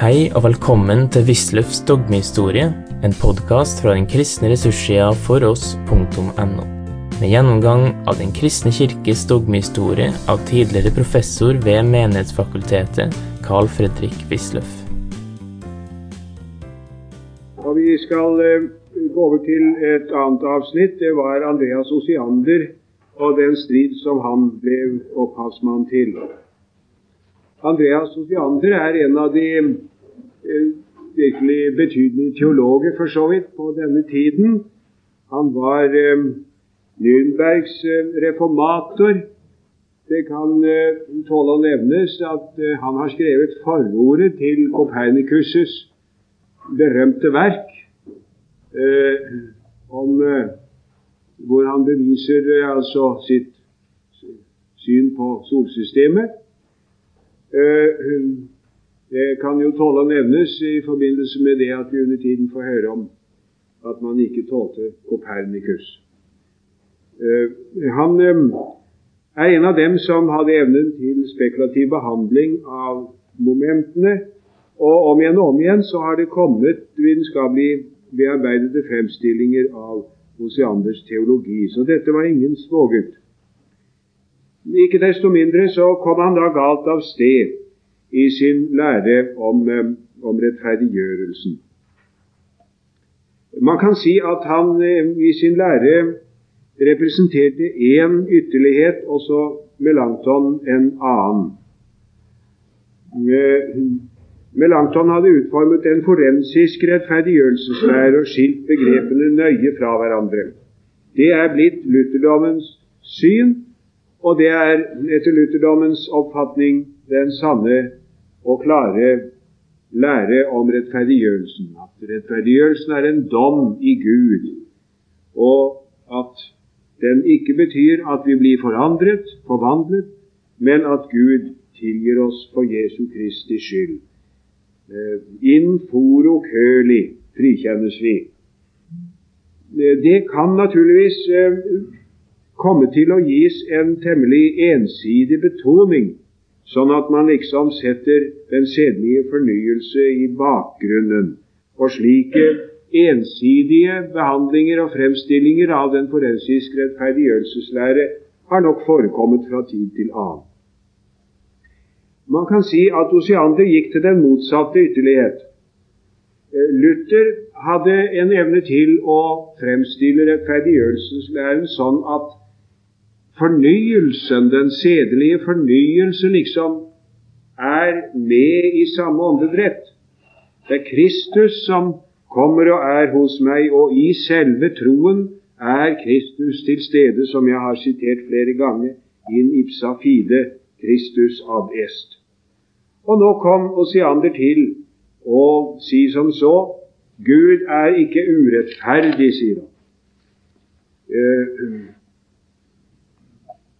Hei og velkommen til Wisløffs dogmehistorie, en podkast fra den kristne ressurssida foross.no. Med gjennomgang av Den kristne kirkes dogmehistorie av tidligere professor ved Menighetsfakultetet, Carl Fredrik Wisløff. Og Vi skal eh, gå over til et annet avsnitt. Det var Andreas Osiander og den strid som han ble opphavsmann til. Andreas Osiander er en av de virkelig betydelige teologer, for så vidt, på denne tiden. Han var eh, Nürnbergs eh, reformator. Det kan eh, tåle å nevnes at eh, han har skrevet forordet til Kopernikus' berømte verk, eh, om, eh, hvor han beviser altså sitt syn på solsystemet. Det kan jo tåle å nevnes i forbindelse med det at vi under tiden får høre om at man ikke tålte Kopernikus. Han er en av dem som hadde evnen til spekulativ behandling av momentene. Og om igjen og om igjen så har det kommet vitenskapelig bearbeidede fremstillinger av Oseanders teologi. Så dette var ingen smågutt. Ikke desto mindre så kom han da galt av sted i sin lære om, om rettferdiggjørelsen. Man kan si at han i sin lære representerte én ytterlighet, og så Melanchthon en annen. Melanchthon hadde utformet en forensisk rettferdiggjørelseslære og skilt begrepene nøye fra hverandre. Det er blitt lutherdommens syn, og det er etter lutherdommens oppfatning den sanne og klare lære om rettferdiggjørelsen. At rettferdiggjørelsen er en dom i Gud, og at den ikke betyr at vi blir forandret, forvandlet, men at Gud tilgir oss for Jesu Kristi skyld. In foro køli frikjennes vi. Det kan naturligvis komme til å gis en temmelig ensidig betoning, sånn at man liksom setter den sedelige fornyelse i bakgrunnen. Og slike ensidige behandlinger og fremstillinger av den forensiske rettferdiggjørelseslære har nok forekommet fra tid til annen. Man kan si at Osiander gikk til den motsatte ytterlighet. Luther hadde en evne til å fremstille rettferdiggjørelseslæren sånn at fornyelsen, den sedelige fornyelse, liksom er med i samme åndedrett. Det er Kristus som kommer og er hos meg, og i selve troen er Kristus til stede, som jeg har sitert flere ganger, in ipsa fide Kristus ad est. Og nå kom Osiander til å si som så Gud er ikke urettferdig, sier han. Uh,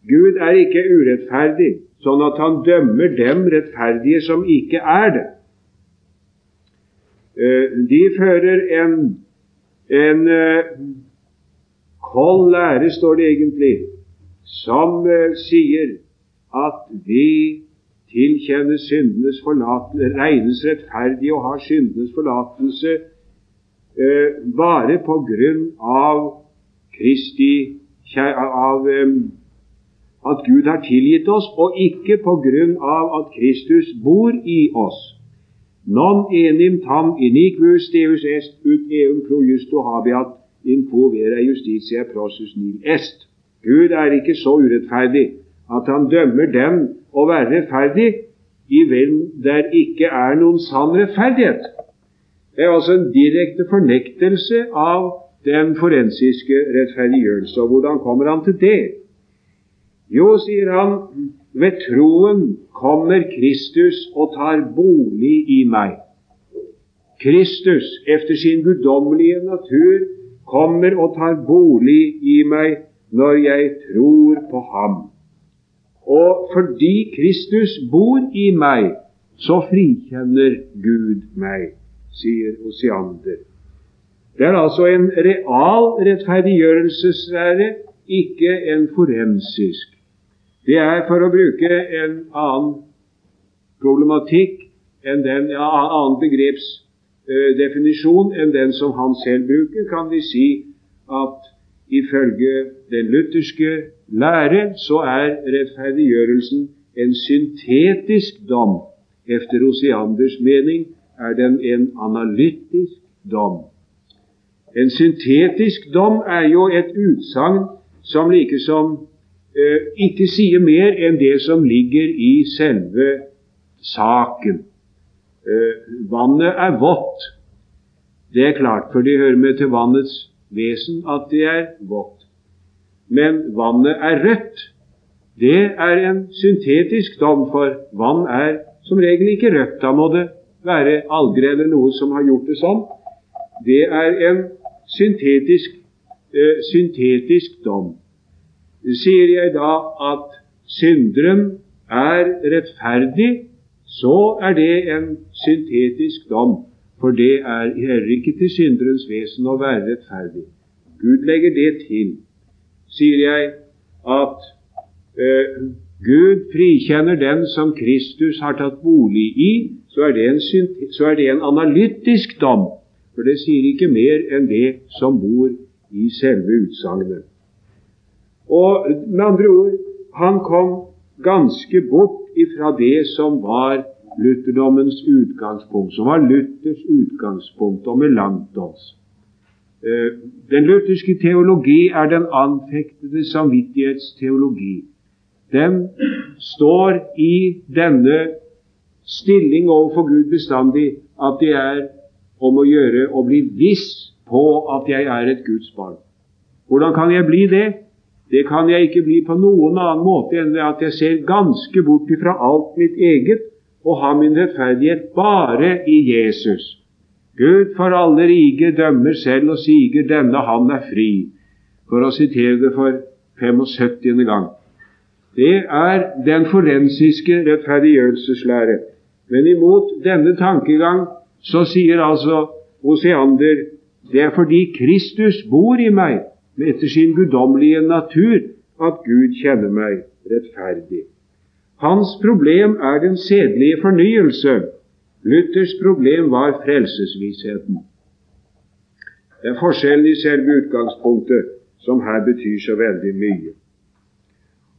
Gud er ikke urettferdig, sånn at han dømmer dem rettferdige som ikke er det. De fører en, en kold lære, står det egentlig, som sier at vi tilkjennes syndenes forlatelse, regnes rettferdige og har syndenes forlatelse bare på grunn av Kristi av at Gud har tilgitt oss, og ikke på grunn av at Kristus bor i oss. Non enim tam iniquus deus est ut eum pro justo habiat in quo vera justitia prosus nil est. Gud er ikke så urettferdig at han dømmer dem å være rettferdig i hvem der ikke er noen sann rettferdighet. Det er altså en direkte fornektelse av den forensiske rettferdiggjørelse. Og hvordan kommer han til det? Jo, sier han, ved troen kommer Kristus og tar bolig i meg. Kristus, efter sin guddommelige natur, kommer og tar bolig i meg når jeg tror på ham. Og fordi Kristus bor i meg, så frikjenner Gud meg, sier Osiander. Det er altså en real rettferdiggjørelseslære, ikke en forensisk. Det er, for å bruke en annen problematikk, den, ja, annen begrepsdefinisjon enn den som han selv bruker, kan vi si at ifølge den lutherske lære så er rettferdiggjørelsen en syntetisk dom. Efter Osianders mening er den en analytisk dom. En syntetisk dom er jo et utsagn som likesom eh, ikke sier mer enn det som ligger i selve saken. Eh, vannet er vått. Det er klart, for det hører med til vannets vesen at det er vått. Men vannet er rødt. Det er en syntetisk dom, for vann er som regel ikke rødt. Da må det være alger eller noe som har gjort det sånn. Det er en syntetisk, eh, syntetisk dom. Sier jeg da at synderen er rettferdig, så er det en syntetisk dom, for det er heller ikke til synderens vesen å være rettferdig. Gud legger det til. Sier jeg at eh, Gud frikjenner den som Kristus har tatt bolig i, så er, en, så er det en analytisk dom, for det sier ikke mer enn det som bor i selve utsagnet. Og med andre ord, han kom ganske bort ifra det som var lutherdommens utgangspunkt, som var Luthers utgangspunkt, og langt oss. den lutherske teologi er den anfektede samvittighetsteologi. Den står i denne stilling overfor Gud bestandig at det er om å gjøre å bli viss på at jeg er et Guds barn. Hvordan kan jeg bli det? Det kan jeg ikke bli på noen annen måte enn ved at jeg ser ganske bort ifra alt mitt eget og har min rettferdighet bare i Jesus. Gud for alle rike dømmer selv og siger 'denne han er fri', for å sitere det for 75. gang. Det er den forensiske rettferdiggjørelseslære. Men imot denne tankegang så sier altså Oseander det er fordi Kristus bor i meg etter sin guddommelige natur at Gud kjenner meg rettferdig. Hans problem er den sedelige fornyelse. Luthers problem var frelsesvissheten. Det er forskjellen i selve utgangspunktet som her betyr så veldig mye.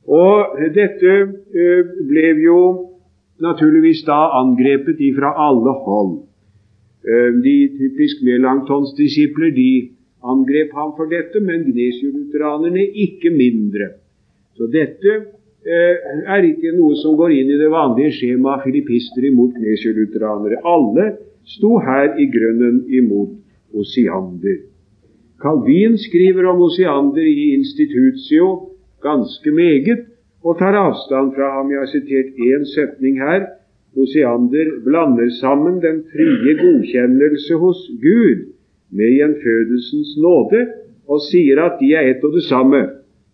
Og dette eh, ble jo naturligvis da angrepet ifra alle hold. Eh, de typisk Melanchtons-disipler de angrep ham for dette, men gnesiolutheranerne ikke mindre. Så dette eh, er ikke noe som går inn i det vanlige skjemaet filippister imot gnesiolutheranere. Alle sto her i grunnen imot Osiander. Calvin skriver om Osiander i Institutio ganske meget, og tar avstand fra ham. Jeg har sitert én setning her. Osiander blander sammen den frie godkjennelse hos Gud med gjenfødelsens nåde og sier at de er ett og det samme,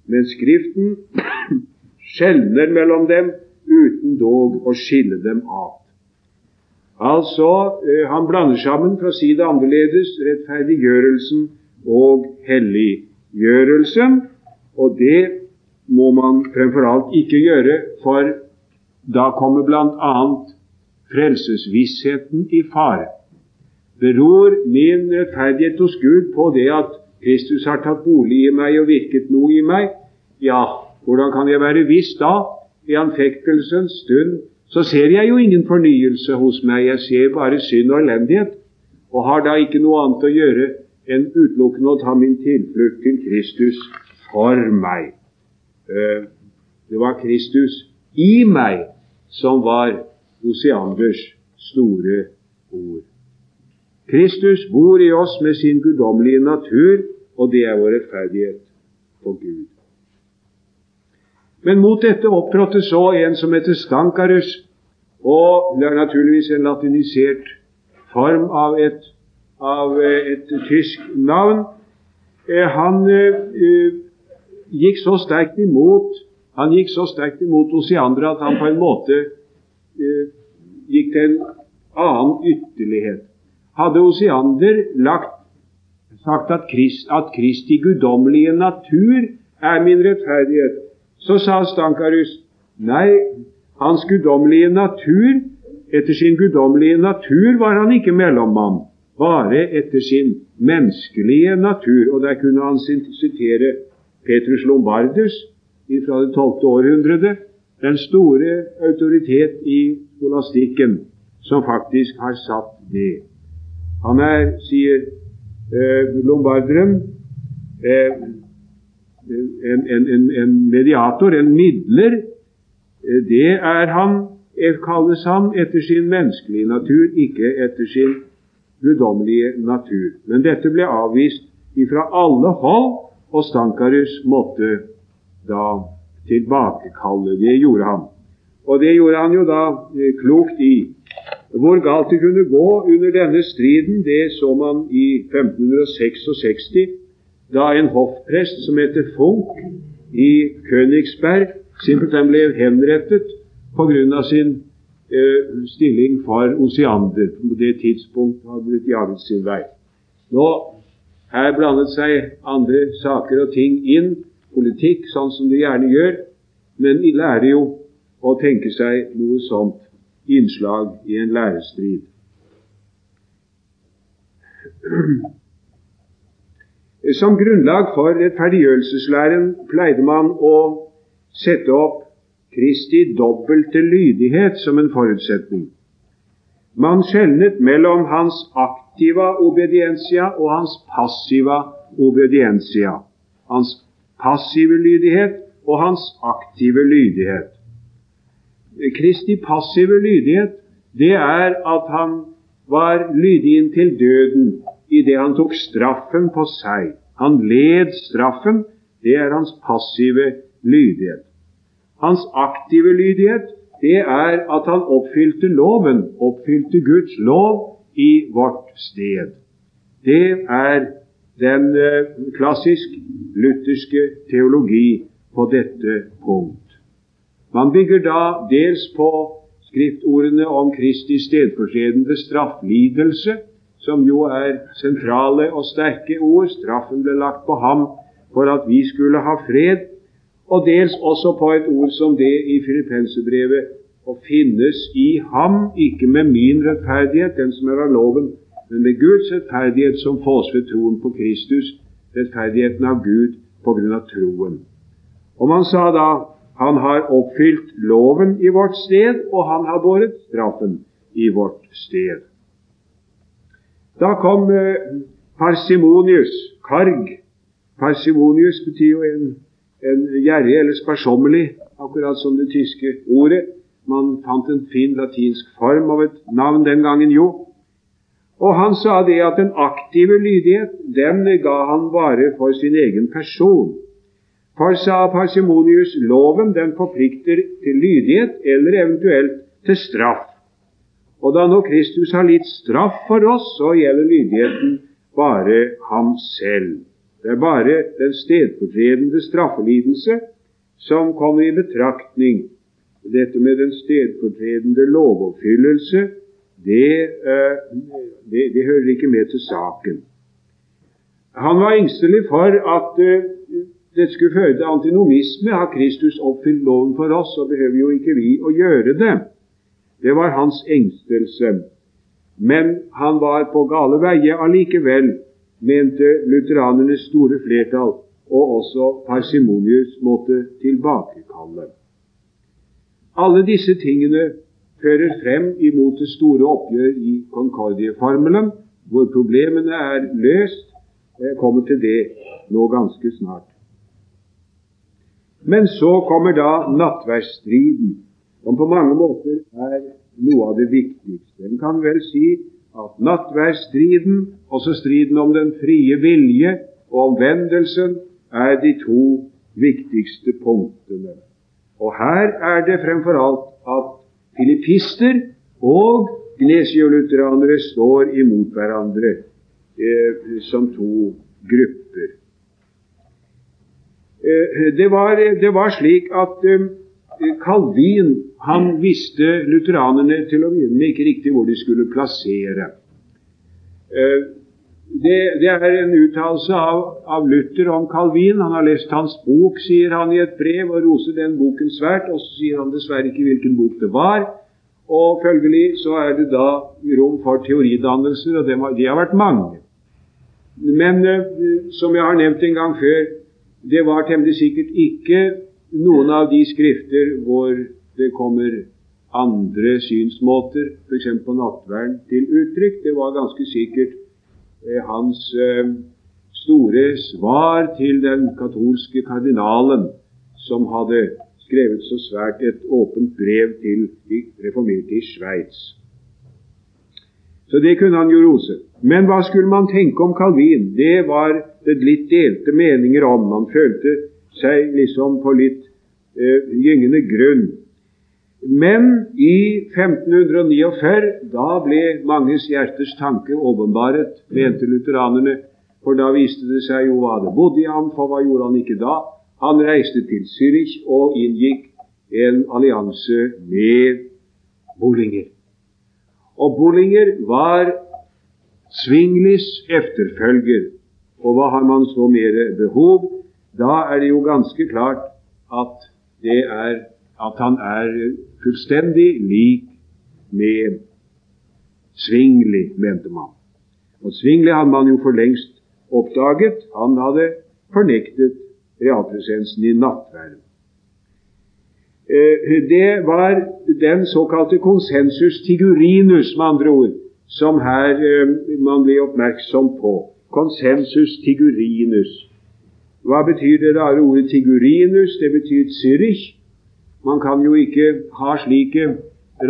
men Skriften skjelner mellom dem uten dog å skille dem av. Altså, eh, han blander sammen, for å si det annerledes, rettferdiggjørelsen og helliggjørelsen. Og det må man fremfor alt ikke gjøre, for da kommer bl.a. frelsesvissheten i fare. Beror min rettferdighet hos Gud på det at Kristus har tatt bolig i meg og virket noe i meg? Ja, hvordan kan jeg være viss da? I anfektelsens stund så ser jeg jo ingen fornyelse hos meg, jeg ser bare synd og elendighet, og har da ikke noe annet å gjøre enn utelukkende å ta min tilflukt til Kristus for meg. Eh, det var Kristus i meg som var Oseanders store ord. Kristus bor i oss med sin guddommelige natur, og det er vår rettferdighet for Gud. Men mot dette opptrådte så en som heter Stankarus, og det er naturligvis en latinisert form av et, av et tysk navn. Eh, han uh, gikk så sterkt imot han gikk så sterkt imot Osiandra at han på en måte uh, gikk til en annen ytterlighet. Hadde Oseander sagt at, Krist, at Kristi guddommelige natur er min rettferdighet, så sa Stankarus nei, hans guddommelige natur etter sin guddommelige natur var han ikke mellommann, bare etter sin menneskelige natur. Og der kunne han sitere Petrus Lombardus fra det tolvte århundret, den store autoritet i skolastikken, som faktisk har satt det. Han er, sier eh, lombarderen, eh, en, en, en, mediator, en midler. Eh, det er han, eh, kalles han etter sin menneskelige natur, ikke etter sin guddommelige natur. Men dette ble avvist fra alle hold, og Stankarus måtte da tilbakekalle. Det gjorde han. Og det gjorde han jo da eh, klokt i. Hvor galt det kunne gå under denne striden, det så man i 1566, da en hoffprest som heter Funk i Königsberg simpelthen ble henrettet pga. sin eh, stilling for Osiander. På det tidspunkt hadde blitt jaget sin vei. Nå her blandet seg andre saker og ting inn, politikk, sånn som det gjerne gjør, men de lærer jo å tenke seg noe sånt innslag i en lærestrid. Som grunnlag for rettferdiggjørelseslæren pleide man å sette opp Kristi dobbelte lydighet som en forutsetning. Man skjelnet mellom hans aktiva obediencia og hans passiva obediencia. Hans passive lydighet og hans aktive lydighet. Kristi passive lydighet, det er at han var lydig inntil døden idet han tok straffen på seg. Han led straffen. Det er hans passive lydighet. Hans aktive lydighet, det er at han oppfylte loven, oppfylte Guds lov i vårt sted. Det er den eh, klassisk lutherske teologi på dette punkt. Man bygger da dels på skriftordene om Kristi stedfortredende strafflidelse, som jo er sentrale og sterke ord. Straffen ble lagt på ham for at vi skulle ha fred. Og dels også på et ord som det i Filippenserbrevet å finnes i ham, ikke med min rettferdighet, den som er av loven, men med Guds rettferdighet som fås ved troen på Kristus, rettferdigheten av Gud på grunn av troen. Og man sa da han har oppfylt loven i vårt sted, og han har båret straffen i vårt sted. Da kom eh, parsimonius, karg. Parsimonius betyr jo en, en gjerrig eller sparsommelig, akkurat som det tyske ordet. Man fant en fin latinsk form av et navn den gangen, jo. Og han sa det at den aktive lydighet, den ga han bare for sin egen person. For, sa Parsimonius, loven den forplikter til lydighet eller eventuelt til straff. Og da nå Kristus har litt straff for oss, så gjelder lydigheten bare ham selv. Det er bare den stedfortredende straffelidelse som kommer i betraktning. Dette med den stedfortredende lovoppfyllelse, det, eh, det, det hører ikke med til saken. Han var engstelig for at eh, det skulle føre til antinomisme. Har Kristus oppfylt loven for oss, så behøver jo ikke vi å gjøre det. Det var hans engstelse. Men han var på gale veier allikevel, mente lutheranernes store flertall, og også Parsimonius måtte tilbakekalle. Alle disse tingene fører frem imot det store oppgjør i Concordie-formelen, hvor problemene er løst. Jeg kommer til det nå ganske snart. Men så kommer da nattverdsstriden, som på mange måter er noe av det viktigste. En kan vel si at nattverdsstriden, også striden om den frie vilje og omvendelsen, er de to viktigste punktene. Og her er det fremfor alt at filippister og gnesiolutheranere står imot hverandre eh, som to grupper. Eh, det var, det var slik at eh, Calvin han visste lutheranerne til å begynne med ikke riktig hvor de skulle plassere. Eh, det, det er en uttalelse av, av, Luther om Calvin. Han har lest hans bok, sier han i et brev, og roser den boken svært. Og så sier han dessverre ikke hvilken bok det var. Og følgelig så er det da rom for teoridannelser, og de har vært mange. Men eh, som jeg har nevnt en gang før, det var temmelig sikkert ikke noen av de skrifter hvor det kommer andre synsmåter, f.eks. på nattverden, til uttrykk. Det var ganske sikkert eh, hans eh, store svar til den katolske kardinalen, som hadde skrevet så svært et åpent brev til de reformerte i Sveits. Så det kunne han jo rose. Men hva skulle man tenke om Calvin? Det var det litt delte meninger om. Man følte seg liksom på litt eh, gyngende grunn. Men i 1549, da ble manges hjertes tanke åpenbaret, mente lutheranerne, for da viste det seg jo hva det bodde i ham, for hva gjorde han ikke da? Han reiste til Zürich og inngikk en allianse med Bollinger. Og Bollinger var Svinglis efterfølger. Og hva har man så mer behov? Da er det jo ganske klart at, er, at han er fullstendig lik med Svingli, mente man. Og Svingli hadde man jo for lengst oppdaget. Han hadde fornektet realpresensen i nattverden. Eh, det var den såkalte konsensus tigurinus, med andre ord, som her eh, man ble oppmerksom på. Konsensus tigurinus. Hva betyr det rare ordet tigurinus? Det betyr Zürich. Man kan jo ikke ha slike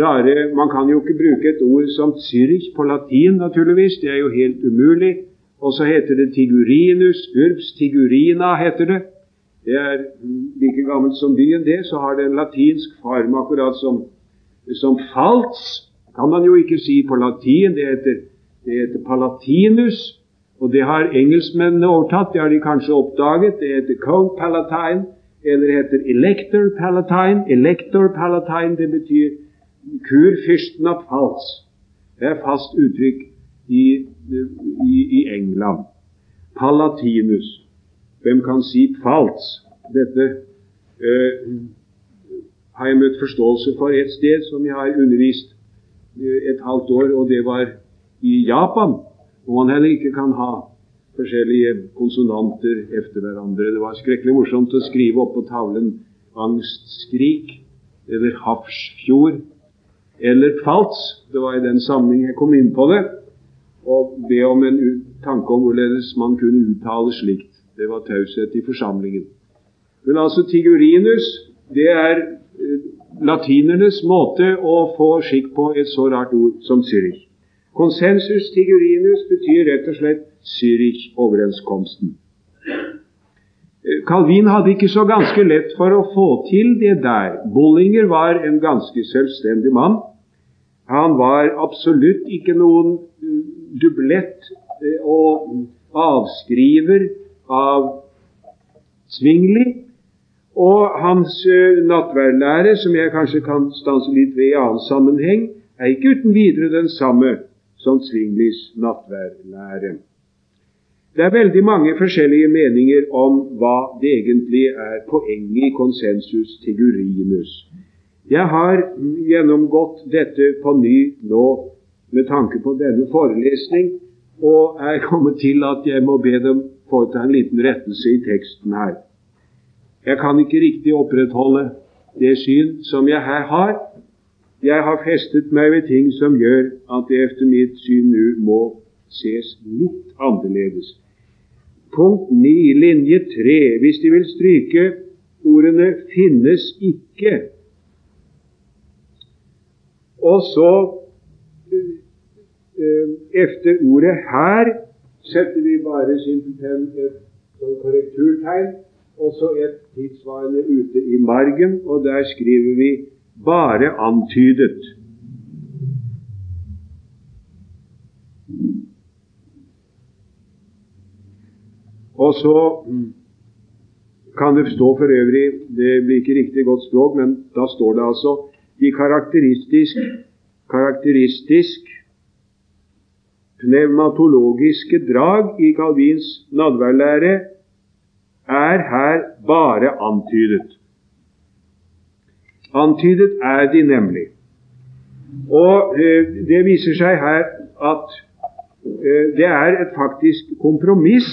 rare Man kan jo ikke bruke et ord som Zürich på latin, naturligvis. Det er jo helt umulig. Og så heter det tigurinus. Urbs tigurina heter det. Det er like gammelt som byen, det. Så har det en latinsk form, akkurat som, som falts kan man jo ikke si på latin. Det heter, det heter palatinus, og det har engelskmennene overtatt. Det har de kanskje oppdaget. Det heter Count Palatine, eller heter Elector Palatine. Elector Palatine, det betyr kurfyrsten av Pfalz. Det er fast uttrykk i, i, i England. Palatinus. Hvem kan si Pfalz? Dette øh, har jeg møtt forståelse for et sted som jeg har undervist et halvt år, og det var i Japan, hvor man heller ikke kan ha forskjellige konsonanter etter hverandre. Det var skrekkelig morsomt å skrive opp på tavlen 'angstskrik' eller 'Hafrsfjord' eller 'Pfalz'. Det var i den sammenheng jeg kom inn på det, og be om en tanke om hvorledes man kunne uttale slikt. Det var taushet i forsamlingen. Men altså Tigurinus, det er eh, latinernes måte å få skikk på et så rart ord som Zürich. Konsensus tigurinus betyr rett og slett Zürich-overenskomsten. Eh, Calvin hadde ikke så ganske lett for å få til det der. Bollinger var en ganske selvstendig mann. Han var absolutt ikke noen eh, dublett eh, og avskriver av Zwingli. Og hans nattverdlære, som jeg kanskje kan stanse litt ved i annen sammenheng, er ikke uten videre den samme som Svinglis nattverdlære. Det er veldig mange forskjellige meninger om hva det egentlig er poenget i konsensus tigurinus. Jeg har gjennomgått dette på ny nå med tanke på denne forelesning, og er kommet til at jeg må be dem foreta en liten rettelse i teksten her. Jeg kan ikke riktig opprettholde det syn som jeg her har. Jeg har festet meg ved ting som gjør at det etter mitt syn nå må ses litt annerledes. Punkt 9, linje 3. Hvis De vil stryke ordene 'finnes ikke'. Og så eh, efter ordet 'her' setter vi bare simpelthen et korrekturtegn og så et tilsvarende ute i margen, og der skriver vi 'bare antydet'. Og så kan det stå for øvrig Det blir ikke riktig godt språk, men da står det altså de karakteristisk, karakteristisk pneumatologiske drag i Calvins nadværlære er her bare antydet. Antydet er de nemlig. Og det viser seg her at det er et faktisk kompromiss.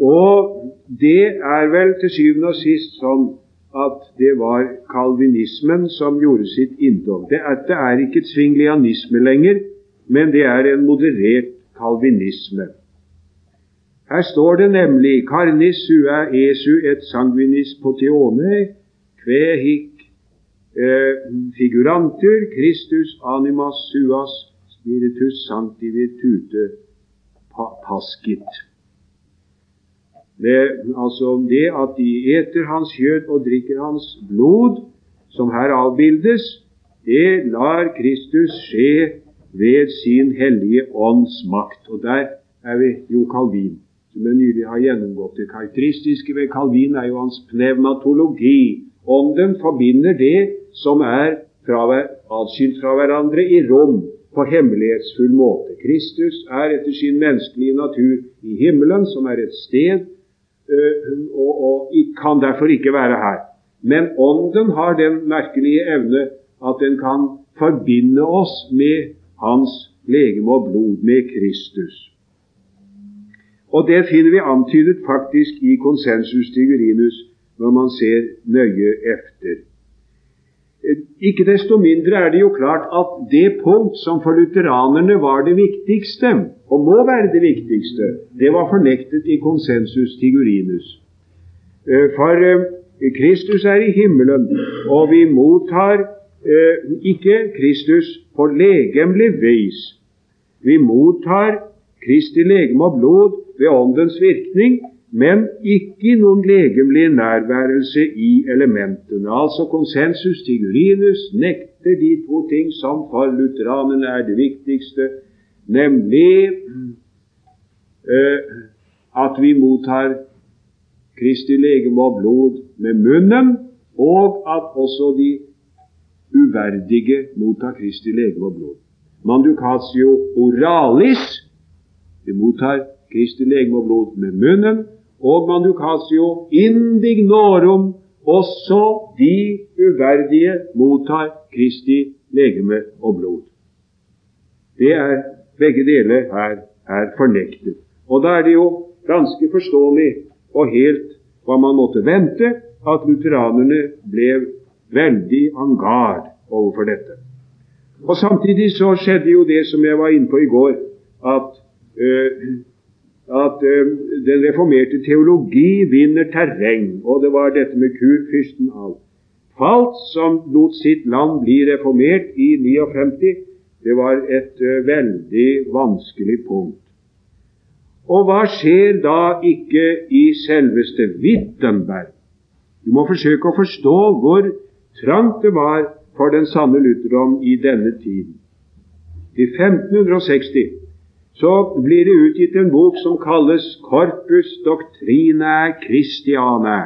Og det er vel til syvende og sist sånn at det var kalvinismen som gjorde sitt inntog. det er ikke svinglianisme lenger, men det er en moderert kalvinisme. Her står det nemlig carnis sua esu et sanguinis potione kve hic eh, figurantur Christus animas suas spiritus sancti virtute pascit. Det, altså det at de eter hans kjøtt og drikker hans blod, som her avbildes, det lar Kristus skje ved sin hellige ånds makt. Og der er vi jo Calvin som jeg nylig har gjennomgått. Det karakteristiske ved Calvin er jo hans pneumatologi. Ånden forbinder det som er atskilt fra hverandre i rom på hemmelighetsfull måte. Kristus er etter sin menneskelige natur i himmelen, som er et sted, øh, og, og kan derfor ikke være her. Men Ånden har den merkelige evne at den kan forbinde oss med Hans legeme og blod, med Kristus. Og det finner vi antydet faktisk i konsensus Tigurinus når man ser nøye efter. Ikke desto mindre er det jo klart at det punkt som for lutheranerne var det viktigste, og må være det viktigste, det var fornektet i konsensus tigerinus. Eh, for eh, Kristus er i himmelen, og vi mottar eh, ikke Kristus på legemlig vis. Vi mottar Kristi legeme og blod ved Åndens virkning, men ikke noen legemlig nærværelse i elementene. Altså konsensus til Julinus nekter de to ting som for lutheranerne er det viktigste, nemlig uh, at vi mottar Kristi legeme og blod med munnen, og at også de uverdige mottar Kristi legeme og blod. Manducatio oralis vi mottar Kristi legeme og blod med munnen, og Manucasio indignorum. Også de uverdige mottar Kristi legeme og blod. Det er begge deler her er fornektet. Og da er det jo ganske forståelig og helt hva man måtte vente, at lutheranerne ble veldig en garde overfor dette. Og Samtidig så skjedde jo det som jeg var inne på i går, at uh, at eh, den reformerte teologi vinner terreng, og det var dette med kurfyrsten av Falt, som lot sitt land bli reformert i 59, det var et uh, veldig vanskelig punkt. Og hva skjer da ikke i selveste Wittenberg? Du må forsøke å forstå hvor trangt det var for den sanne lutherdom i denne tiden. I 1560 så blir det utgitt en bok som kalles Corpus Doctrinae Christiane.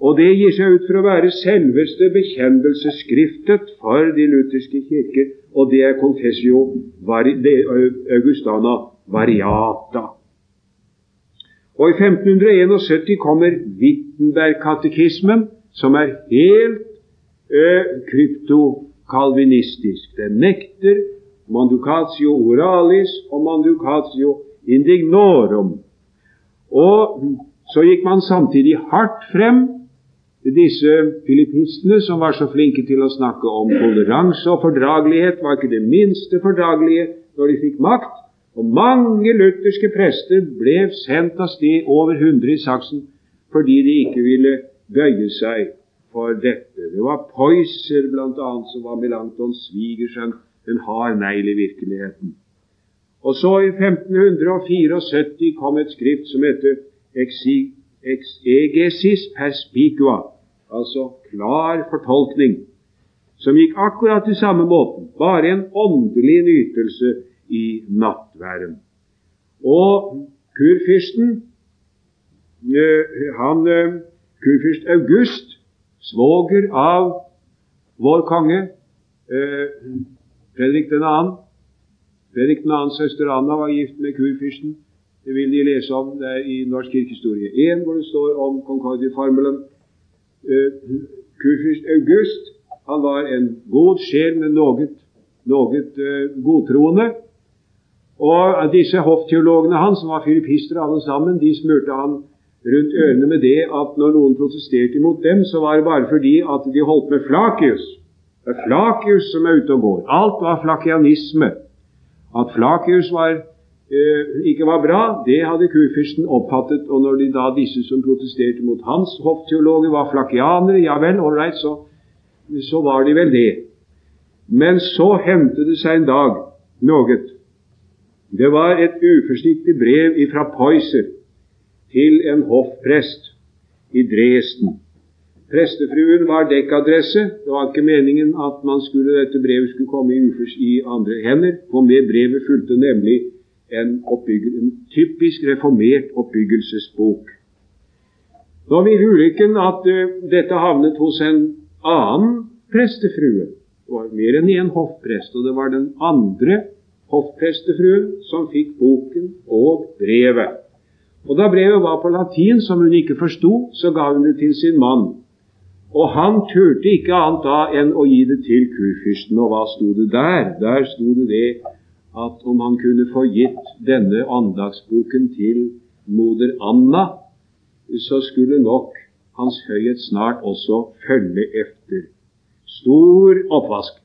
Og det gir seg ut for å være selveste bekjennelsesskriftet for de lutherske kirker, og det er Confessio Augustana Variata. Og i 1571 kommer Wittenberg-katekismen, som er helt ø, kryptokalvinistisk. Den nekter manducatio oralis og manducatio indignorum. Og så gikk man samtidig hardt frem disse filippistene som var så flinke til å snakke om toleranse og fordragelighet, var ikke det minste fordragelige når de fikk makt. Og mange lutherske prester ble sendt av sted over hundre i saksen fordi de ikke ville bøye seg for dette. Det var Poyser bl.a. som var Melantons svigersønn en har negl i virkeligheten. Og så i 1574 kom et skrift som heter Exegesis perspicua, altså klar fortolkning, som gikk akkurat til samme måten, bare en åndelig nytelse i nattværen. Og kurfyrsten, eh, han, eh, kurfyrst August, svoger av vår konge, eh, Fredrik 2. Fredrik 2. søster Anna var gift med kurfyrsten. Det vil de lese om det er i Norsk kirkehistorie 1, hvor det står om Concordia Farmelen. Uh, kurfyrst August Han var en god sjel, men noe, uh, godtroende. Og disse hoffteologene hans, som var filipister alle sammen, de smurte han rundt ørene med det at når noen protesterte imot dem, så var det bare fordi at de holdt med Flakius. Det er Flakius som er ute og går. Alt var flakianisme. At Flakius var, eh, ikke var bra, det hadde kurfyrsten oppfattet. Og når de da disse som protesterte mot hans hoffteologer, var flakianere, ja vel, ålreit, så, så var de vel det. Men så hendte det seg en dag noe. Det var et uforsiktig brev fra Poyser til en hoffprest i Dresden. Prestefruen var dekkadresse. Det var ikke meningen at skulle, dette brevet skulle komme i, ufers, i andre hender. For med brevet fulgte nemlig en, en typisk reformert oppbyggelsesbok. Nå vil ulykken at uh, dette havnet hos en annen prestefrue. Det var mer enn én hoffprest, og det var den andre hoffprestefruen som fikk boken og brevet. Og Da brevet var på latin, som hun ikke forsto, så ga hun det til sin mann. Og han turte ikke annet da enn å gi det til kurfyrsten. Og hva sto det der? Der sto det det at om han kunne få gitt denne andagsboken til moder Anna, så skulle nok Hans Høyhet snart også følge efter. Stor oppvask.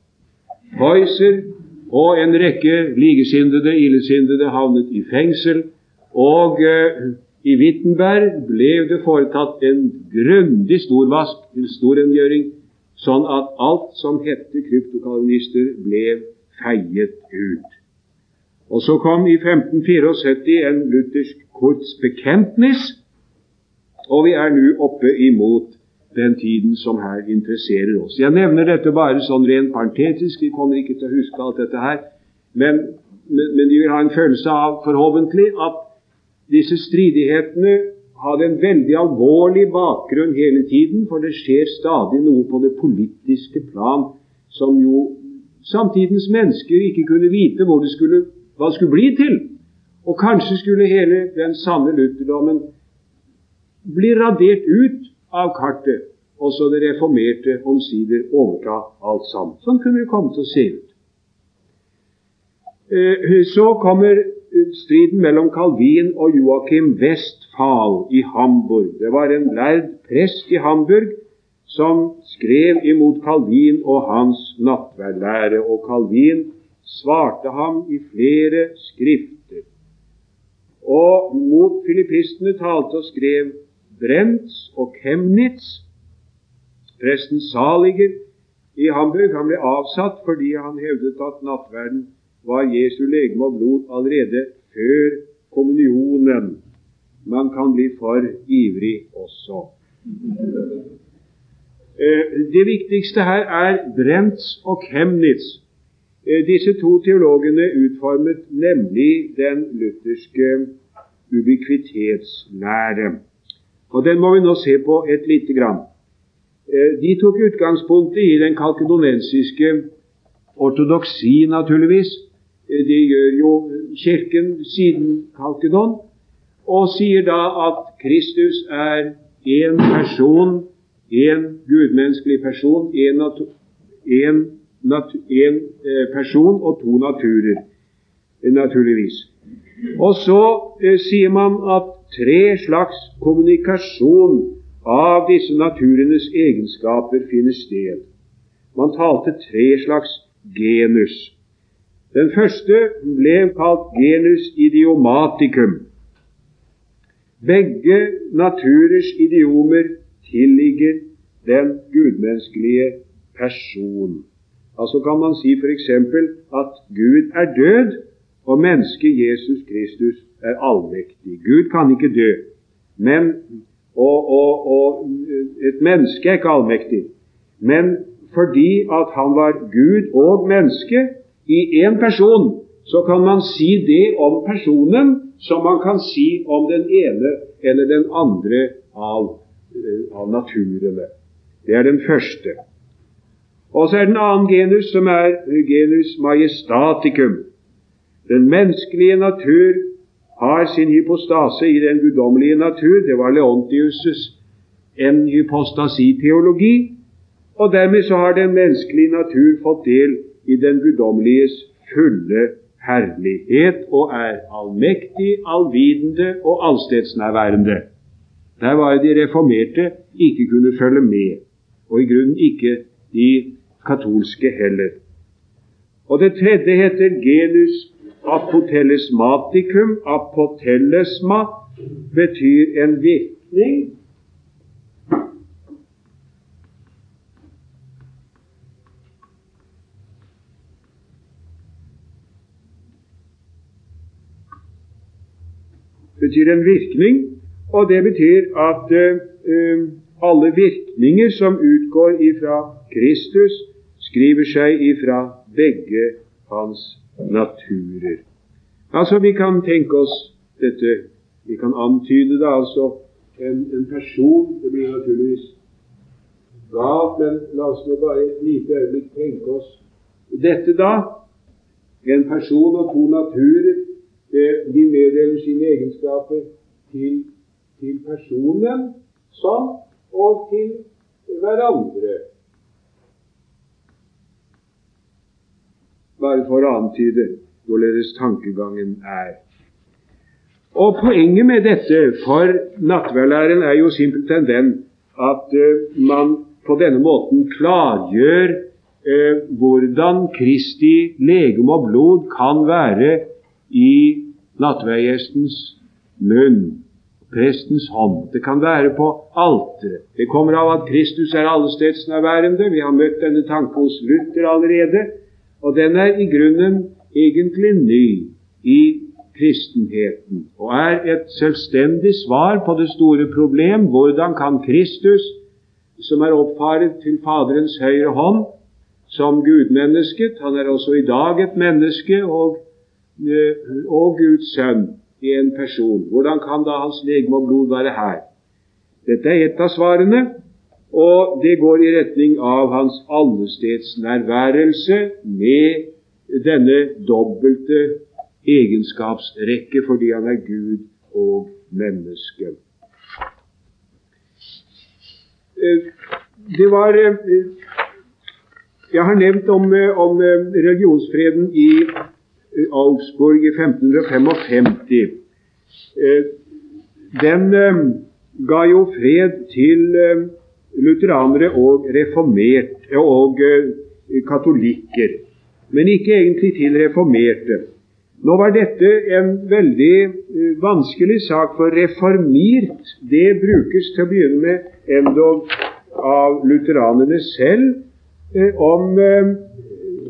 Poiser og en rekke likesinnede, illesinnede havnet i fengsel. Og eh, i Wittenberg ble det foretatt en grundig storvask, en storrengjøring, sånn at alt som hette kryptokalvinister, ble feiet ut. Og så kom i 1574 en luthersk Kurzbekenntnis, og vi er nå oppe imot den tiden som her interesserer oss. Jeg nevner dette bare sånn rent parentetisk, vi kommer ikke til å huske alt dette her, men, men, men de vil ha en følelse av, forhåpentlig, at disse stridighetene hadde en veldig alvorlig bakgrunn hele tiden, for det skjer stadig noe på det politiske plan som jo samtidens mennesker ikke kunne vite hvor det skulle, hva det skulle bli til. Og kanskje skulle hele den sanne lutherdommen bli radert ut av kartet, og så det reformerte omsider overta alt sammen. Sånn kunne det komme til å se ut. Eh, så kommer striden mellom Calvin og Joachim Westphal i Hamburg. Det var en lærd prest i Hamburg som skrev imot Calvin og hans nattverdlære, og Calvin svarte ham i flere skrifter. Og mot filippistene talte og skrev Brents og Chemnitz. Presten Saliger i Hamburg han ble avsatt fordi han hevdet at nattverden var Jesu legeme og blod allerede før kommunionen. Man kan bli for ivrig også. Eh, det viktigste her er Brents og Chemnitz. Eh, disse to teologene utformet nemlig den lutherske ubikvitetslære. Og Den må vi nå se på et lite grann. Eh, de tok utgangspunktet i den kalkedonensiske ortodoksi, naturligvis, Eh, de gjør jo Kirken siden Kalkedon, og sier da at Kristus er én person, én gudmenneskelig person, én eh, person og to naturer, eh, naturligvis. Og så eh, sier man at tre slags kommunikasjon av disse naturenes egenskaper finner sted. Man talte tre slags genus. Den første ble kalt genus idiomaticum. Begge naturers idiomer tilligger den gudmenneskelige person. Altså kan man si f.eks. at Gud er død, og mennesket Jesus Kristus er allmektig. Gud kan ikke dø, men, og, og, og et menneske er ikke allmektig. Men fordi at han var Gud og menneske, i én person, så kan man si det om personen som man kan si om den ene eller den andre av, eh, av naturene. Det er den første. Og så er den annen genus, som er genus majestaticum. Den menneskelige natur har sin hypostase i den guddommelige natur. Det var Leontius' en hypostasi-teologi. Og dermed så har den menneskelige natur fått del i den guddommeliges fulle herlighet og er allmektig, allvidende og allstedsnærværende. Der var de reformerte ikke kunne følge med, og i grunnen ikke de katolske heller. Og det tredje heter genus apotellesmaticum. Apotellesma betyr en virkning betyr en virkning, og det betyr at eh, alle virkninger som utgår ifra Kristus, skriver seg ifra begge hans naturer. Altså, vi kan tenke oss dette Vi kan antyde det altså en, en person Det blir naturligvis galt, men la oss nå bare et lite øyeblikk tenke oss dette, da. En person og to naturer de meddeler sine egenskaper til, til personen som og til hverandre. Bare for å antyde hvorledes tankegangen er. Og Poenget med dette for nattverdlæren er jo simpelthen den at uh, man på denne måten klargjør uh, hvordan Kristi legeme og blod kan være i nattverdgjestens munn, prestens hånd. Det kan være på alteret. Det kommer av at Kristus er allestedsnærværende. Vi har møtt denne tanken hos Luther allerede, og den er i grunnen egentlig ny i kristenheten og er et selvstendig svar på det store problem hvordan kan Kristus, som er oppfaret til Faderens høyre hånd, som gudmennesket Han er også i dag et menneske og og Guds sønn i en person. Hvordan kan da hans legeme og blod være her? Dette er ett av svarene, og det går i retning av hans allestedsnærværelse med denne dobbelte egenskapsrekke fordi han er Gud og menneske. Eh, det var eh, Jeg har nevnt om, om religionsfreden i Augsburg i 1555. Eh, den eh, ga jo fred til eh, lutheranere og reformerte og katolikker, men ikke egentlig til reformerte. Nå var dette en veldig vanskelig sak, for reformert det brukes til å begynne med endog av lutheranerne selv om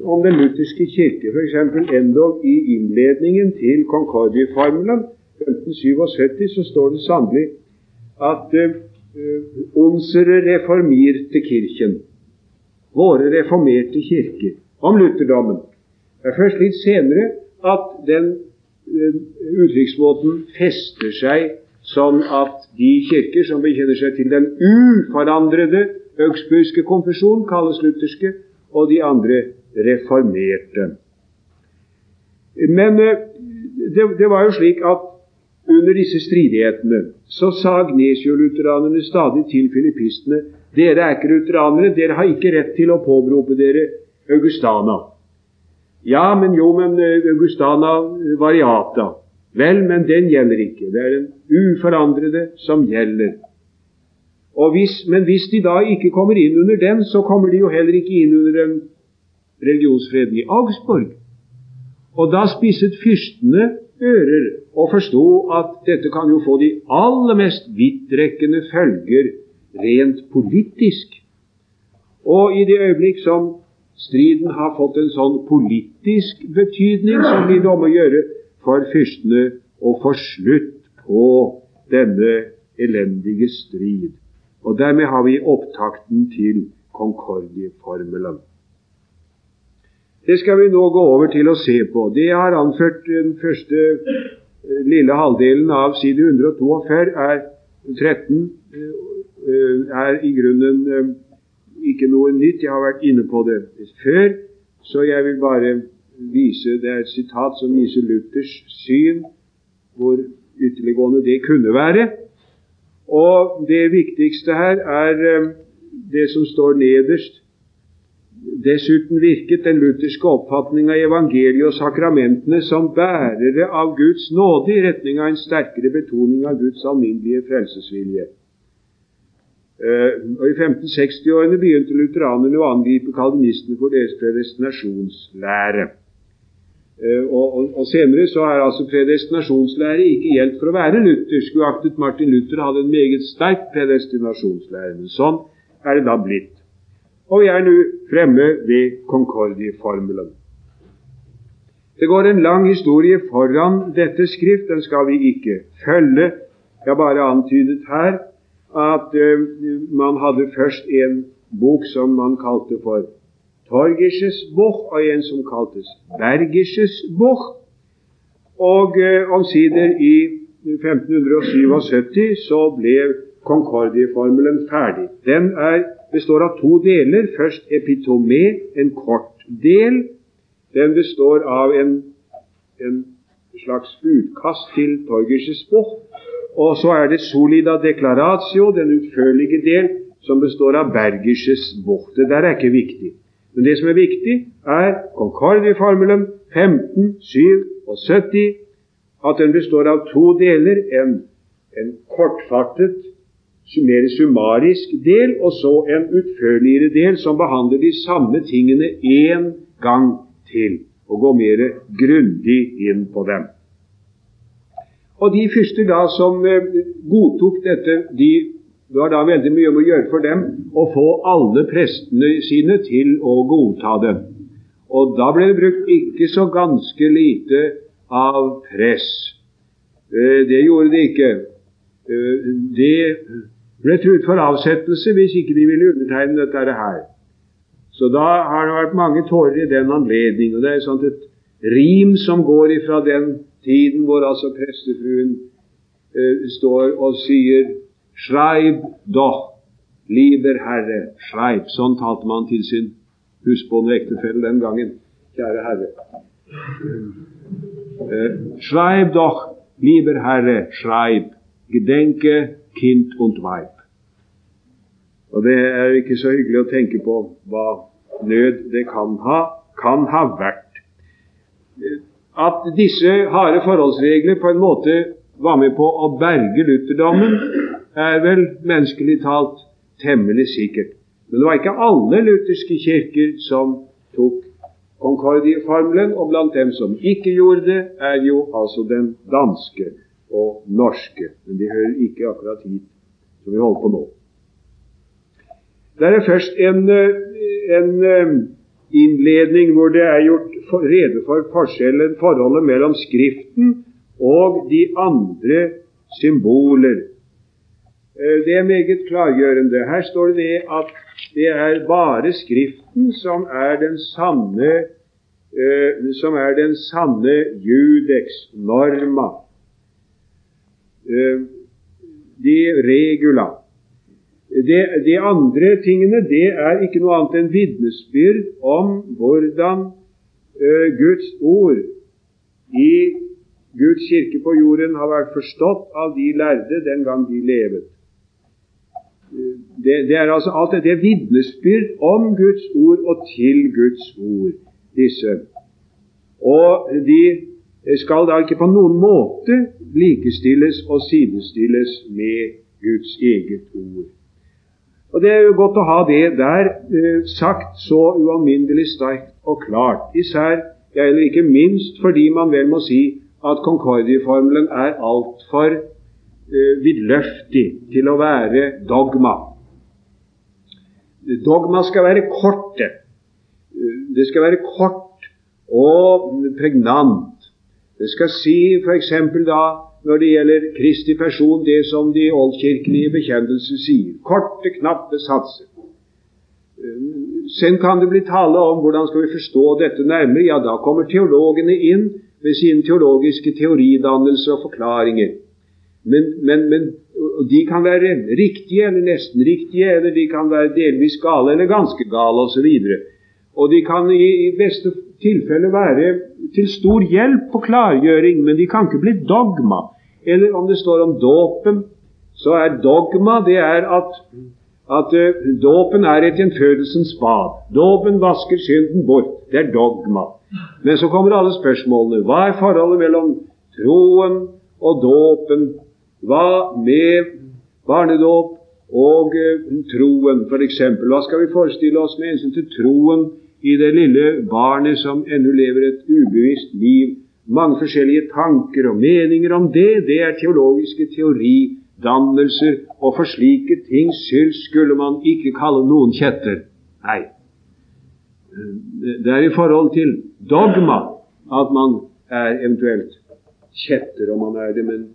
om den lutherske kirke, f.eks. endog i innledningen til Concordieformelen 1577, så står det sannelig at uh, unsere reformierte kirken, våre reformerte kirke, om lutherdommen. Det er først litt senere at den uh, uttrykksmåten fester seg sånn at de kirker som bekjenner seg til den uforandrede augsburgske konfesjon, kalles lutherske, og de andre reformerte. Men eh, det, det var jo slik at under disse stridighetene så sa Gnesio-lutheranerne stadig til filippistene dere er ikke lutheranere, dere har ikke rett til å påberope dere Augustana. Ja, men jo, men eh, Augustana variata. Vel, men den gjelder ikke. Det er den uforandrede som gjelder. Hvis, men hvis de da ikke kommer inn under den, så kommer de jo heller ikke inn under den religionsfreden i Augsburg. Og da spisset fyrstene ører og forsto at dette kan jo få de aller mest vidtrekkende følger rent politisk. Og i det øyeblikk som striden har fått en sånn politisk betydning, så blir det om å gjøre for fyrstene å få slutt på denne elendige strid. Og dermed har vi opptakten til Concordieformelen. Det skal vi nå gå over til å se på. Det jeg har anført den første eh, lille halvdelen av side 142, er 13, eh, er i grunnen eh, ikke noe nytt. Jeg har vært inne på det før, så jeg vil bare vise Det er et sitat som viser Luthers syn, hvor ytterliggående det kunne være. Og det viktigste her er det som står nederst. Dessuten virket den lutherske oppfatning av evangeliet og sakramentene som bærere av Guds nåde i retning av en sterkere betoning av Guds alminnelige frelsesvilje. Uh, og I 1560-årene begynte lutheranerne å angripe kalvinistene for deres predestinasjonslære. Uh, og, og, og, Senere så er altså predestinasjonslære ikke gjeldt for å være luthersk, uaktet Martin Luther hadde en meget sterk predestinasjonslære. Men sånn er det da blitt. Og vi er nå fremme ved Concordie-formelen. Det går en lang historie foran dette skrift. Den skal vi ikke følge. Jeg har bare antydet her at uh, man hadde først en bok som man kalte for Torgisches Buch, og en som kaltes Bergisches Buch. Og uh, omsider i 1577 så ble Concordie-formelen ferdig. Den er, består av to deler. Først epitomé, en kort del. Den består av en, en slags utkast til Torgisches Buch og så er det solida declaratio, den utførlige del, som består av Bergisches buch. Det der er ikke viktig. Men det som er viktig, er Concordie-formelen 15, 7 og 70, at den består av to deler. En, en kortfattet, mer summarisk del, og så en utførligere del som behandler de samme tingene én gang til, og går mer grundig inn på dem. Og de første da som eh, godtok dette, de det var da veldig mye om å gjøre for dem å få alle prestene sine til å godta det. Og da ble det brukt ikke så ganske lite av press. Eh, det gjorde det ikke. Eh, det ble truet for avsettelse hvis ikke de ville undertegne dette her. Så da har det vært mange tårer i den anledning. Og det er sånt et rim som går ifra den tiden hvor altså prestefruen eh, står og sier Schreib doch, lieber Herre, schreib. Sånn talte man til sin husbonde ektefelle den gangen. Kjære Herre. Eh, schreib doch, lieber Herre, schreib. Gedenke Kind und Weib. Og det er ikke så hyggelig å tenke på hva nød det kan ha, kan ha vært at disse harde forholdsregler på en måte var med på å berge lutherdommen, er vel menneskelig talt temmelig sikkert. Men det var ikke alle lutherske kirker som tok Concordie-formelen, og blant dem som ikke gjorde det, er jo altså den danske og norske. Men de hører ikke akkurat hit som vi holder på nå. Det er først en, en innledning hvor det er gjort rede for forskjellen, forholdet mellom Skriften og de andre symboler. Eh, det er meget klargjørende. Her står det at det er bare Skriften som er den sanne eh, som er den sanne judex norma. Eh, de regula. De andre tingene det er ikke noe annet enn vitnesbyrd om hvordan Guds ord i Guds kirke på jorden har vært forstått av de lærde den gang de levet. Det, det er altså alt dette vitnesbyrd om Guds ord og til Guds ord, disse. Og de skal da ikke på noen måte likestilles og sidestilles med Guds eget ord. Og Det er jo godt å ha det der eh, sagt så ualminnelig sterkt og klart. Især, eller ikke minst fordi man vel må si at Concordie-formelen er altfor eh, vidløftig til å være dogma. Dogma skal være korte. Det skal være kort og pregnant. Det skal si f.eks. da når det gjelder Kristi person, det som de oldkirkelige bekjennelser sier. Korte, knappe satser. Sen kan det bli tale om hvordan skal vi forstå dette nærmere. Ja, da kommer teologene inn med sine teologiske teoridannelser og forklaringer. Men, men, men, de kan være riktige eller nesten riktige, eller de kan være delvis gale eller ganske gale osv. Og, og de kan i, i beste tilfelle være til stor hjelp og klargjøring, men de kan ikke bli dogma eller om det står om dåpen, så er dogma det er at, at uh, dåpen er et gjenfødelsens bad. Dåpen vasker synden bort. Det er dogma. Men så kommer alle spørsmålene. Hva er forholdet mellom troen og dåpen? Hva med barnedåp og uh, troen, f.eks.? Hva skal vi forestille oss med hensyn til troen i det lille barnet som ennå lever et ubevisst liv? Mange forskjellige tanker og meninger om det. Det er teologiske teoridannelser, og for slike tings skyld skulle man ikke kalle noen kjetter. Nei. Det er i forhold til dogma at man er eventuelt kjetter om man er det, men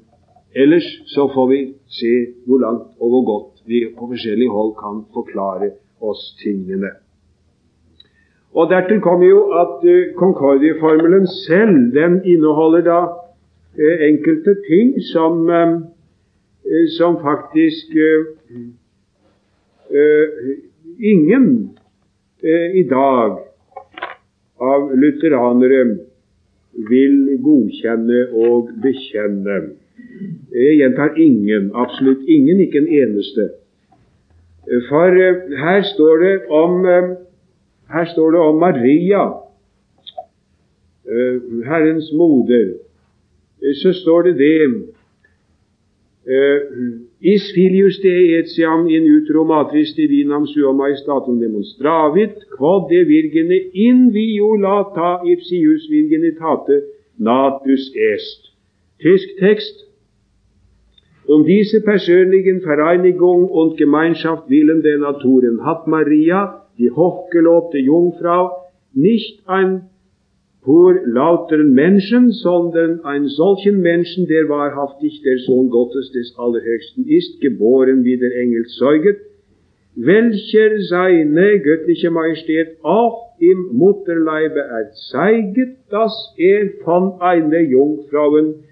ellers så får vi se hvor langt og hvor godt vi på forskjellig hold kan forklare oss tingene. Og Dertil kommer jo at uh, Concordieformelen selv den inneholder da uh, enkelte ting som Eh, som faktisk eh, eh, ingen i dag av lutheranere vil godkjenne og bekjenne. Jeg gjentar ingen, absolutt ingen, ikke en eneste. For her står det om, her står det om Maria, Herrens moder. Så står det det Uh, is filius de etiam in utro matris divinam sua majestatum demonstravit, quod de virgene in violata ipsius virginitate natus est. Tysk tekst. Um diese persönlichen Vereinigung und Gemeinschaft willen der Naturen hat Maria, die hochgelobte Jungfrau, nicht ein pur lauteren Menschen, sondern einen solchen Menschen, der wahrhaftig der Sohn Gottes des Allerhöchsten ist, geboren wie der Engel zeuget, welcher seine göttliche Majestät auch im Mutterleibe erzeiget, dass er von einer Jungfrauen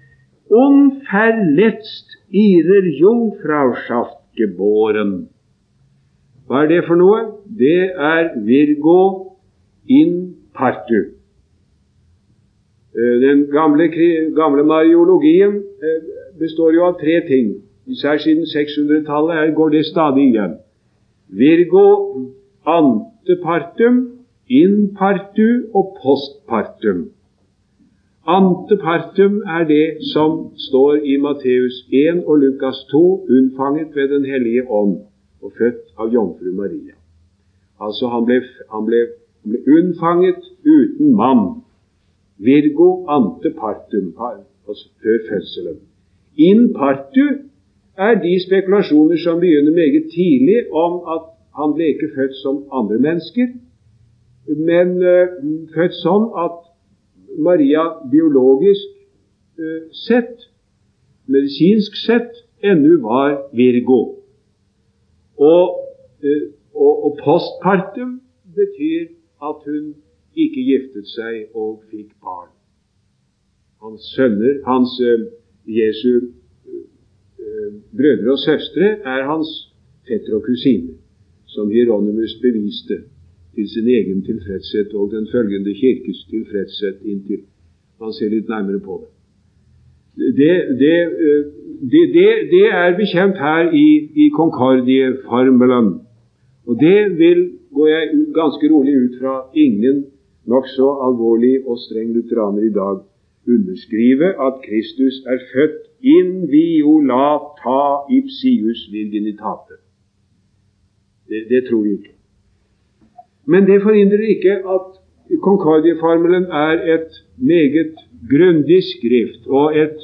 unverletzt ihrer Jungfrauschaft geboren. Hva er det for noe? Det er Virgo in partu. Eh, den gamle, gamle mariologien eh, består jo av tre ting. Især siden 600-tallet går det stadig igjen. Virgo ante partum, in partu og postpartum. Antepartum er det som står i Matteus 1 og Lukas 2, unnfanget ved Den hellige ånd og født av jomfru Maria. Altså han ble, han ble, han ble unnfanget uten mann Virgo ante partum, altså før fødselen. In partu er de spekulasjoner som begynner meget tidlig om at han ble ikke født som andre mennesker, men uh, født sånn at Maria biologisk uh, sett, medisinsk sett, ennå var Virgo. Og, uh, og, og postpartum betyr at hun ikke giftet seg og fikk barn. Hans sønner, hans uh, Jesu uh, brødre og søstre, er hans fetter og kusiner, som Hieronymus beviste til sin egen tilfredshet og den følgende kirkes tilfredshet inntil man ser litt nærmere på det. Det, det, det, det er bekjent her i, i Concordie-formelen. Og det vil, går jeg ganske rolig ut fra, ingen nokså alvorlig og streng lutheraner i dag underskrive at Kristus er født in violata ipsius virginitate. Det, det tror vi ikke. Men det forhindrer ikke at Concordieformelen er et meget grundig skrift, og et,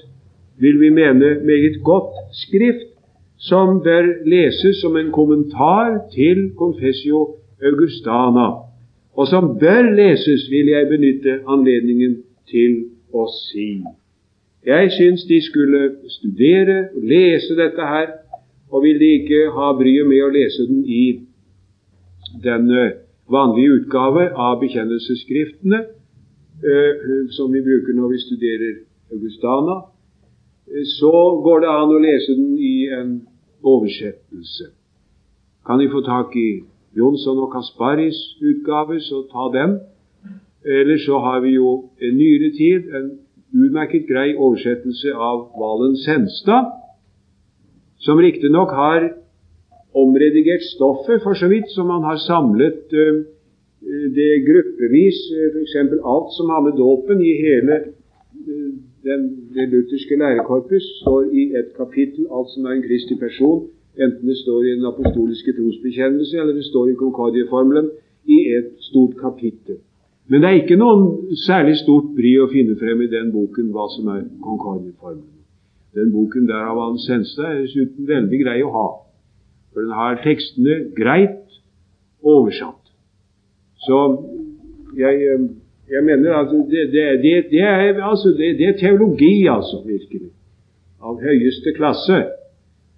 vil vi mene, meget godt skrift, som bør leses som en kommentar til Confessio Augustana og som bør leses, vil jeg benytte anledningen til å si. Jeg syns de skulle studere og lese dette her, og vil de ikke ha bryet med å lese den i den eh, vanlige utgave av bekjennelsesskriftene, som vi bruker når vi studerer Augustana, eh, så går det an å lese den i en oversettelse. Kan vi få tak i Jonsson og Kasparis utgave, så ta den. Eller så har vi jo en nyere tid en utmerket grei oversettelse av Valen Senstad, som riktignok har omredigert stoffet, for så vidt, som man har samlet uh, det gruppevis, f.eks. alt som har med dåpen i hele uh, den, det lutherske lærekorpus, står i et kapittel, alt som er en kristig person, enten det står i den apostoliske trosbekjennelse eller det står i konkordieformelen, i et stort kapittel. Men det er ikke noen særlig stort bry å finne frem i den boken hva som er konkordieformelen. Den boken der av Hans Senstad er dessuten veldig grei å ha, for den har tekstene greit oversatt. Så jeg, eh, jeg mener at det, det, det, det er, altså, det, er teologi, altså, virkelig, av høyeste klasse,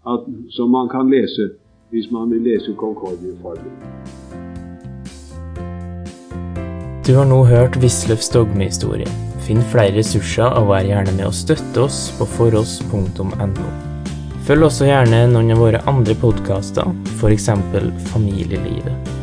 at, som man kan lese hvis man vil lese Concordia-formelen. Du har nå hørt Wisløffs dogmehistorie. Finn flere ressurser og vær gjerne med å støtte oss på foross.no. Følg også gjerne noen av våre andre podkaster, f.eks. Familielivet.